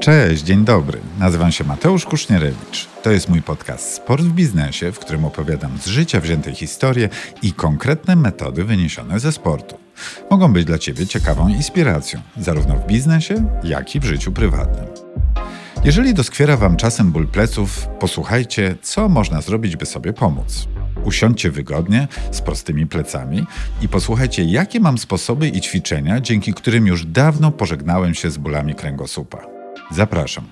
Cześć, dzień dobry. Nazywam się Mateusz Kusznierewicz. To jest mój podcast Sport w biznesie, w którym opowiadam z życia wzięte historie i konkretne metody wyniesione ze sportu. Mogą być dla Ciebie ciekawą inspiracją, zarówno w biznesie, jak i w życiu prywatnym. Jeżeli doskwiera Wam czasem ból pleców, posłuchajcie, co można zrobić, by sobie pomóc. Usiądźcie wygodnie, z prostymi plecami i posłuchajcie, jakie mam sposoby i ćwiczenia, dzięki którym już dawno pożegnałem się z bólami kręgosłupa. Zapraszam.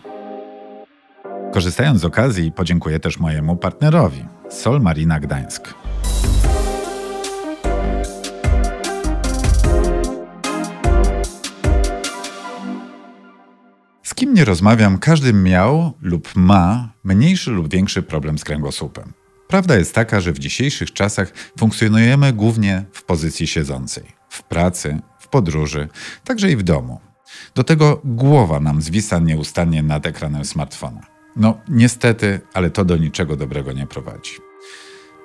Korzystając z okazji, podziękuję też mojemu partnerowi, Sol Marina Gdańsk. Z kim nie rozmawiam, każdy miał lub ma mniejszy lub większy problem z kręgosłupem. Prawda jest taka, że w dzisiejszych czasach funkcjonujemy głównie w pozycji siedzącej. W pracy, w podróży, także i w domu. Do tego głowa nam zwisa nieustannie nad ekranem smartfona. No, niestety, ale to do niczego dobrego nie prowadzi.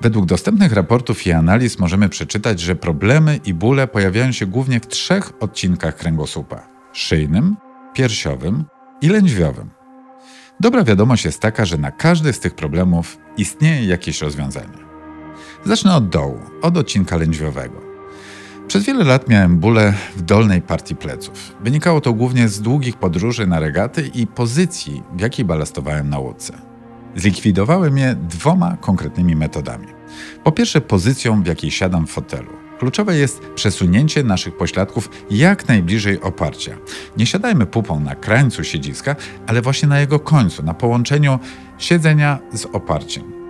Według dostępnych raportów i analiz możemy przeczytać, że problemy i bóle pojawiają się głównie w trzech odcinkach kręgosłupa: szyjnym, piersiowym i lędźwiowym. Dobra wiadomość jest taka, że na każdy z tych problemów istnieje jakieś rozwiązanie. Zacznę od dołu, od odcinka lędźwiowego. Przez wiele lat miałem bóle w dolnej partii pleców. Wynikało to głównie z długich podróży na regaty i pozycji, w jakiej balastowałem na łódce. Zlikwidowałem je dwoma konkretnymi metodami. Po pierwsze, pozycją, w jakiej siadam w fotelu. Kluczowe jest przesunięcie naszych pośladków jak najbliżej oparcia. Nie siadajmy pupą na krańcu siedziska, ale właśnie na jego końcu, na połączeniu siedzenia z oparciem.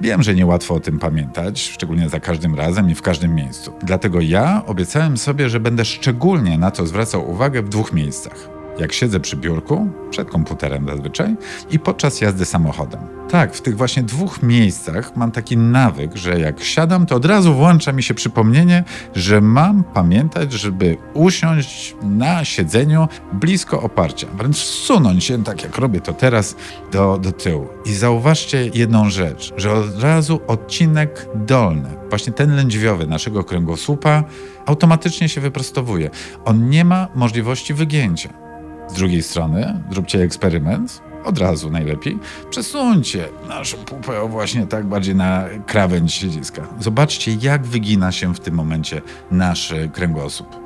Wiem, że niełatwo o tym pamiętać, szczególnie za każdym razem i w każdym miejscu. Dlatego ja obiecałem sobie, że będę szczególnie na to zwracał uwagę w dwóch miejscach jak siedzę przy biurku, przed komputerem zazwyczaj, i podczas jazdy samochodem. Tak, w tych właśnie dwóch miejscach mam taki nawyk, że jak siadam, to od razu włącza mi się przypomnienie, że mam pamiętać, żeby usiąść na siedzeniu blisko oparcia, wręcz sunąć się, tak jak robię to teraz, do, do tyłu. I zauważcie jedną rzecz, że od razu odcinek dolny, właśnie ten lędźwiowy naszego kręgosłupa, automatycznie się wyprostowuje. On nie ma możliwości wygięcia. Z drugiej strony, zróbcie eksperyment, od razu najlepiej, przesuńcie naszą pupę właśnie tak bardziej na krawędź siedziska. Zobaczcie, jak wygina się w tym momencie nasz kręgosłup.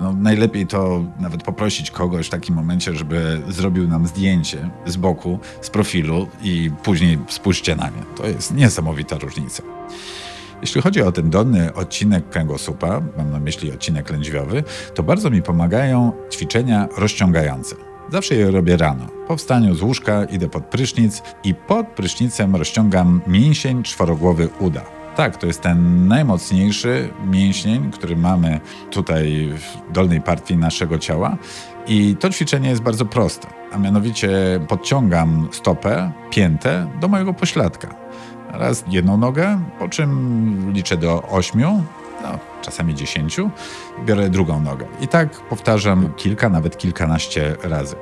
No, najlepiej to nawet poprosić kogoś w takim momencie, żeby zrobił nam zdjęcie z boku, z profilu i później spójrzcie na nie. To jest niesamowita różnica. Jeśli chodzi o ten dolny odcinek kręgosłupa, mam na myśli odcinek lędźwiowy, to bardzo mi pomagają ćwiczenia rozciągające. Zawsze je robię rano. Po wstaniu z łóżka idę pod prysznic i pod prysznicem rozciągam mięsień czworogłowy uda. Tak, to jest ten najmocniejszy mięsień, który mamy tutaj w dolnej partii naszego ciała. I to ćwiczenie jest bardzo proste, a mianowicie podciągam stopę, piętę do mojego pośladka raz jedną nogę, po czym liczę do ośmiu, no, czasami dziesięciu, biorę drugą nogę. I tak powtarzam kilka, nawet kilkanaście razy.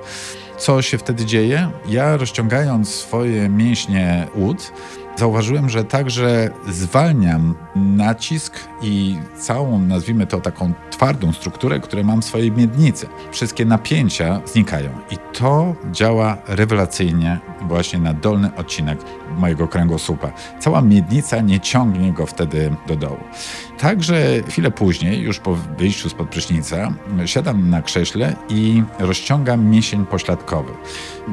Co się wtedy dzieje? Ja rozciągając swoje mięśnie łód, zauważyłem, że także zwalniam nacisk i całą, nazwijmy to taką twardą strukturę, którą mam w swojej miednicy. Wszystkie napięcia znikają i to działa rewelacyjnie właśnie na dolny odcinek mojego kręgosłupa. Cała miednica nie ciągnie go wtedy do dołu. Także chwilę później, już po wyjściu spod prysznica, siadam na krześle i rozciągam mięsień pośladkowy.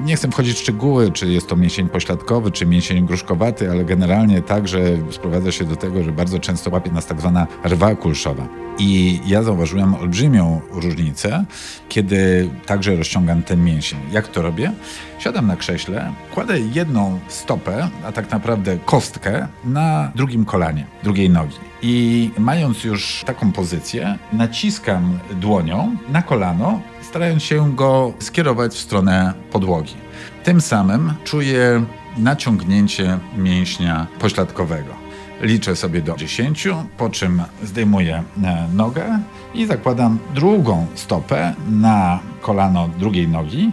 Nie chcę wchodzić w szczegóły, czy jest to mięsień pośladkowy, czy mięsień gruszkowaty, ale generalnie także sprowadza się do tego, że bardzo często łapie nas tak zwana rwa kulszowa. I ja zauważyłem olbrzymią różnicę, kiedy także rozciągam ten mięsień. Jak to robię? Siadam na krześle, kładę jedną stopę, a tak naprawdę kostkę, na drugim kolanie, drugiej nogi. I mając już taką pozycję, naciskam dłonią na kolano, starając się go skierować w stronę podłogi. Tym samym czuję naciągnięcie mięśnia pośladkowego. Liczę sobie do 10, po czym zdejmuję e, nogę i zakładam drugą stopę na kolano drugiej nogi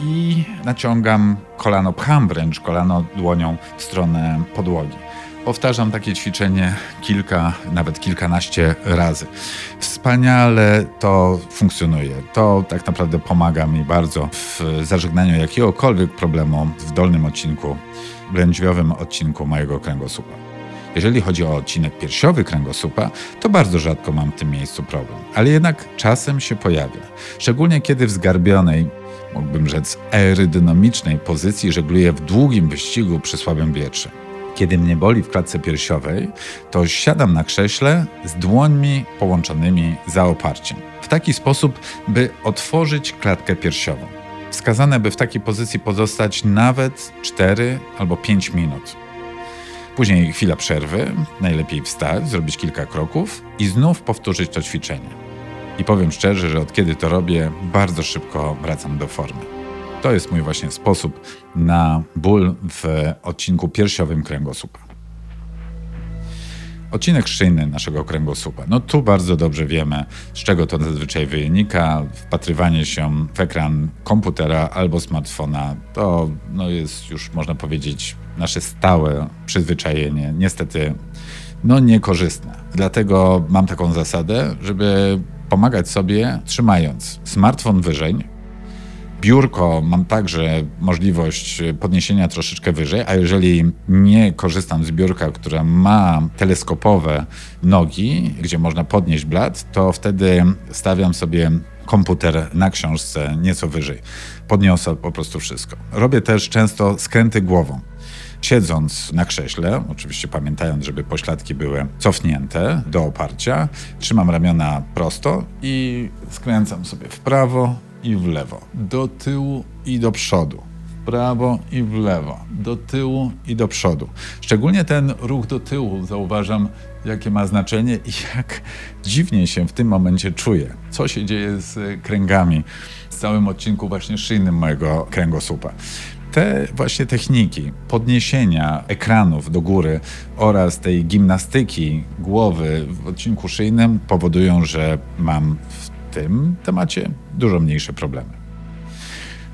i naciągam kolano, pcham wręcz kolano dłonią w stronę podłogi. Powtarzam takie ćwiczenie kilka, nawet kilkanaście razy. Wspaniale to funkcjonuje. To tak naprawdę pomaga mi bardzo w zażegnaniu jakiegokolwiek problemu w dolnym odcinku, lędźwiowym odcinku mojego kręgosłupa. Jeżeli chodzi o odcinek piersiowy kręgosłupa, to bardzo rzadko mam w tym miejscu problem, ale jednak czasem się pojawia. Szczególnie kiedy w zgarbionej, mógłbym rzec aerodynamicznej pozycji żegluję w długim wyścigu przy słabym wietrze. Kiedy mnie boli w klatce piersiowej, to siadam na krześle z dłońmi połączonymi za oparciem. W taki sposób, by otworzyć klatkę piersiową. Wskazane, by w takiej pozycji pozostać nawet 4 albo 5 minut. Później chwila przerwy, najlepiej wstać, zrobić kilka kroków i znów powtórzyć to ćwiczenie. I powiem szczerze, że od kiedy to robię, bardzo szybko wracam do formy. To jest mój właśnie sposób na ból w odcinku piersiowym kręgosłupa. Odcinek szyjny naszego kręgosłupa. No tu bardzo dobrze wiemy, z czego to zazwyczaj wynika. Wpatrywanie się w ekran komputera albo smartfona to no, jest już, można powiedzieć, nasze stałe przyzwyczajenie. Niestety, no niekorzystne. Dlatego mam taką zasadę, żeby pomagać sobie trzymając smartfon wyżej, biurko mam także możliwość podniesienia troszeczkę wyżej, a jeżeli nie korzystam z biurka, które ma teleskopowe nogi, gdzie można podnieść blat, to wtedy stawiam sobie komputer na książce nieco wyżej. Podniosę po prostu wszystko. Robię też często skręty głową. Siedząc na krześle, oczywiście pamiętając, żeby pośladki były cofnięte do oparcia, trzymam ramiona prosto i skręcam sobie w prawo, i w lewo, do tyłu i do przodu, w prawo i w lewo, do tyłu i do przodu. Szczególnie ten ruch do tyłu zauważam, jakie ma znaczenie i jak dziwnie się w tym momencie czuję. Co się dzieje z kręgami, z całym odcinku właśnie szyjnym mojego kręgosłupa. Te właśnie techniki podniesienia ekranów do góry oraz tej gimnastyki głowy w odcinku szyjnym powodują, że mam w tym temacie dużo mniejsze problemy.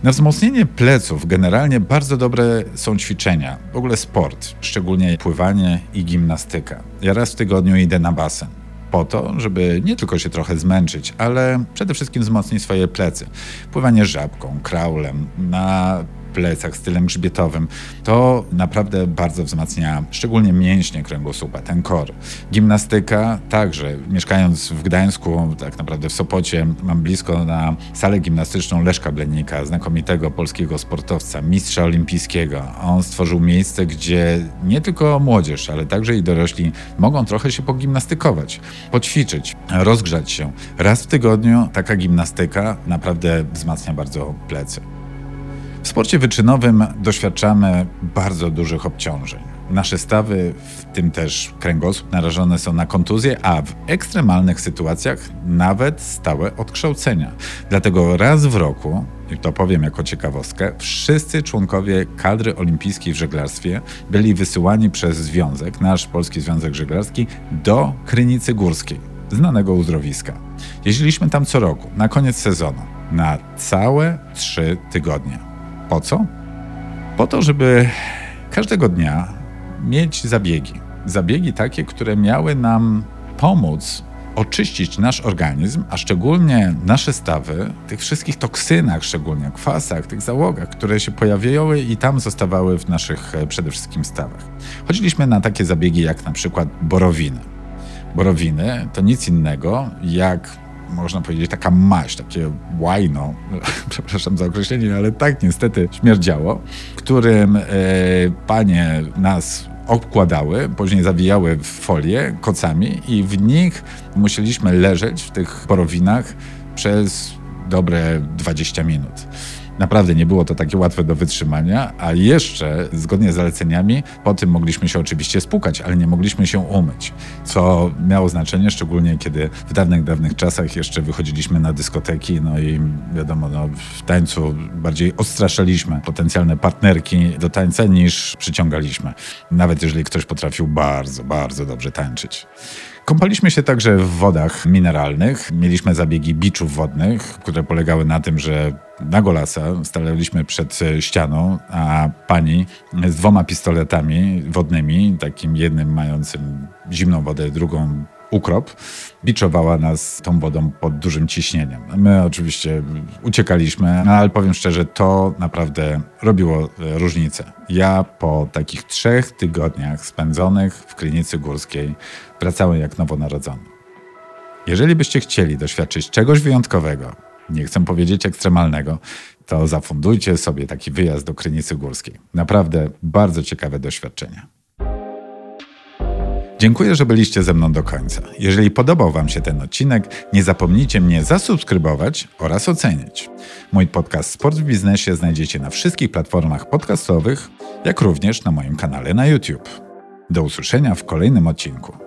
Na wzmocnienie pleców generalnie bardzo dobre są ćwiczenia, w ogóle sport, szczególnie pływanie i gimnastyka. Ja raz w tygodniu idę na basen po to, żeby nie tylko się trochę zmęczyć, ale przede wszystkim wzmocnić swoje plecy. Pływanie żabką, kraulem, na plecach, stylem grzbietowym, to naprawdę bardzo wzmacnia szczególnie mięśnie kręgosłupa, ten kor. Gimnastyka także. Mieszkając w Gdańsku, tak naprawdę w Sopocie, mam blisko na salę gimnastyczną Leszka Blenika, znakomitego polskiego sportowca, mistrza olimpijskiego. On stworzył miejsce, gdzie nie tylko młodzież, ale także i dorośli mogą trochę się pogimnastykować, poćwiczyć, rozgrzać się. Raz w tygodniu taka gimnastyka naprawdę wzmacnia bardzo plecy. W sporcie wyczynowym doświadczamy bardzo dużych obciążeń. Nasze stawy, w tym też kręgosłup, narażone są na kontuzje, a w ekstremalnych sytuacjach nawet stałe odkształcenia. Dlatego raz w roku, i to powiem jako ciekawostkę, wszyscy członkowie kadry olimpijskiej w żeglarstwie byli wysyłani przez związek, nasz Polski Związek Żeglarski, do Krynicy Górskiej, znanego uzdrowiska. Jeździliśmy tam co roku, na koniec sezonu, na całe trzy tygodnie. Po co? Po to, żeby każdego dnia mieć zabiegi. Zabiegi takie, które miały nam pomóc oczyścić nasz organizm, a szczególnie nasze stawy, tych wszystkich toksynach, szczególnie kwasach, tych załogach, które się pojawiały i tam zostawały w naszych e, przede wszystkim stawach. Chodziliśmy na takie zabiegi jak na przykład borowiny. Borowiny to nic innego jak można powiedzieć, taka maść, takie łajno, przepraszam za określenie, ale tak niestety śmierdziało, którym e, panie nas obkładały, później zawijały w folię kocami i w nich musieliśmy leżeć w tych porowinach przez dobre 20 minut. Naprawdę nie było to takie łatwe do wytrzymania, a jeszcze zgodnie z zaleceniami po tym mogliśmy się oczywiście spukać, ale nie mogliśmy się umyć, co miało znaczenie, szczególnie kiedy w dawnych, dawnych czasach jeszcze wychodziliśmy na dyskoteki, no i wiadomo, no, w tańcu bardziej odstraszaliśmy potencjalne partnerki do tańca niż przyciągaliśmy, nawet jeżeli ktoś potrafił bardzo, bardzo dobrze tańczyć. Kąpaliśmy się także w wodach mineralnych. Mieliśmy zabiegi biczów wodnych, które polegały na tym, że na golasa, stanęliśmy przed ścianą, a pani z dwoma pistoletami wodnymi, takim jednym mającym zimną wodę, drugą ukrop, biczowała nas tą wodą pod dużym ciśnieniem. My oczywiście uciekaliśmy, no ale powiem szczerze, to naprawdę robiło e, różnicę. Ja po takich trzech tygodniach spędzonych w klinicy górskiej wracałem jak nowonarodzony. Jeżeli byście chcieli doświadczyć czegoś wyjątkowego, nie chcę powiedzieć ekstremalnego, to zafundujcie sobie taki wyjazd do Krynicy Górskiej. Naprawdę bardzo ciekawe doświadczenie. Dziękuję, że byliście ze mną do końca. Jeżeli podobał Wam się ten odcinek, nie zapomnijcie mnie zasubskrybować oraz ocenić. Mój podcast Sport w Biznesie znajdziecie na wszystkich platformach podcastowych, jak również na moim kanale na YouTube. Do usłyszenia w kolejnym odcinku.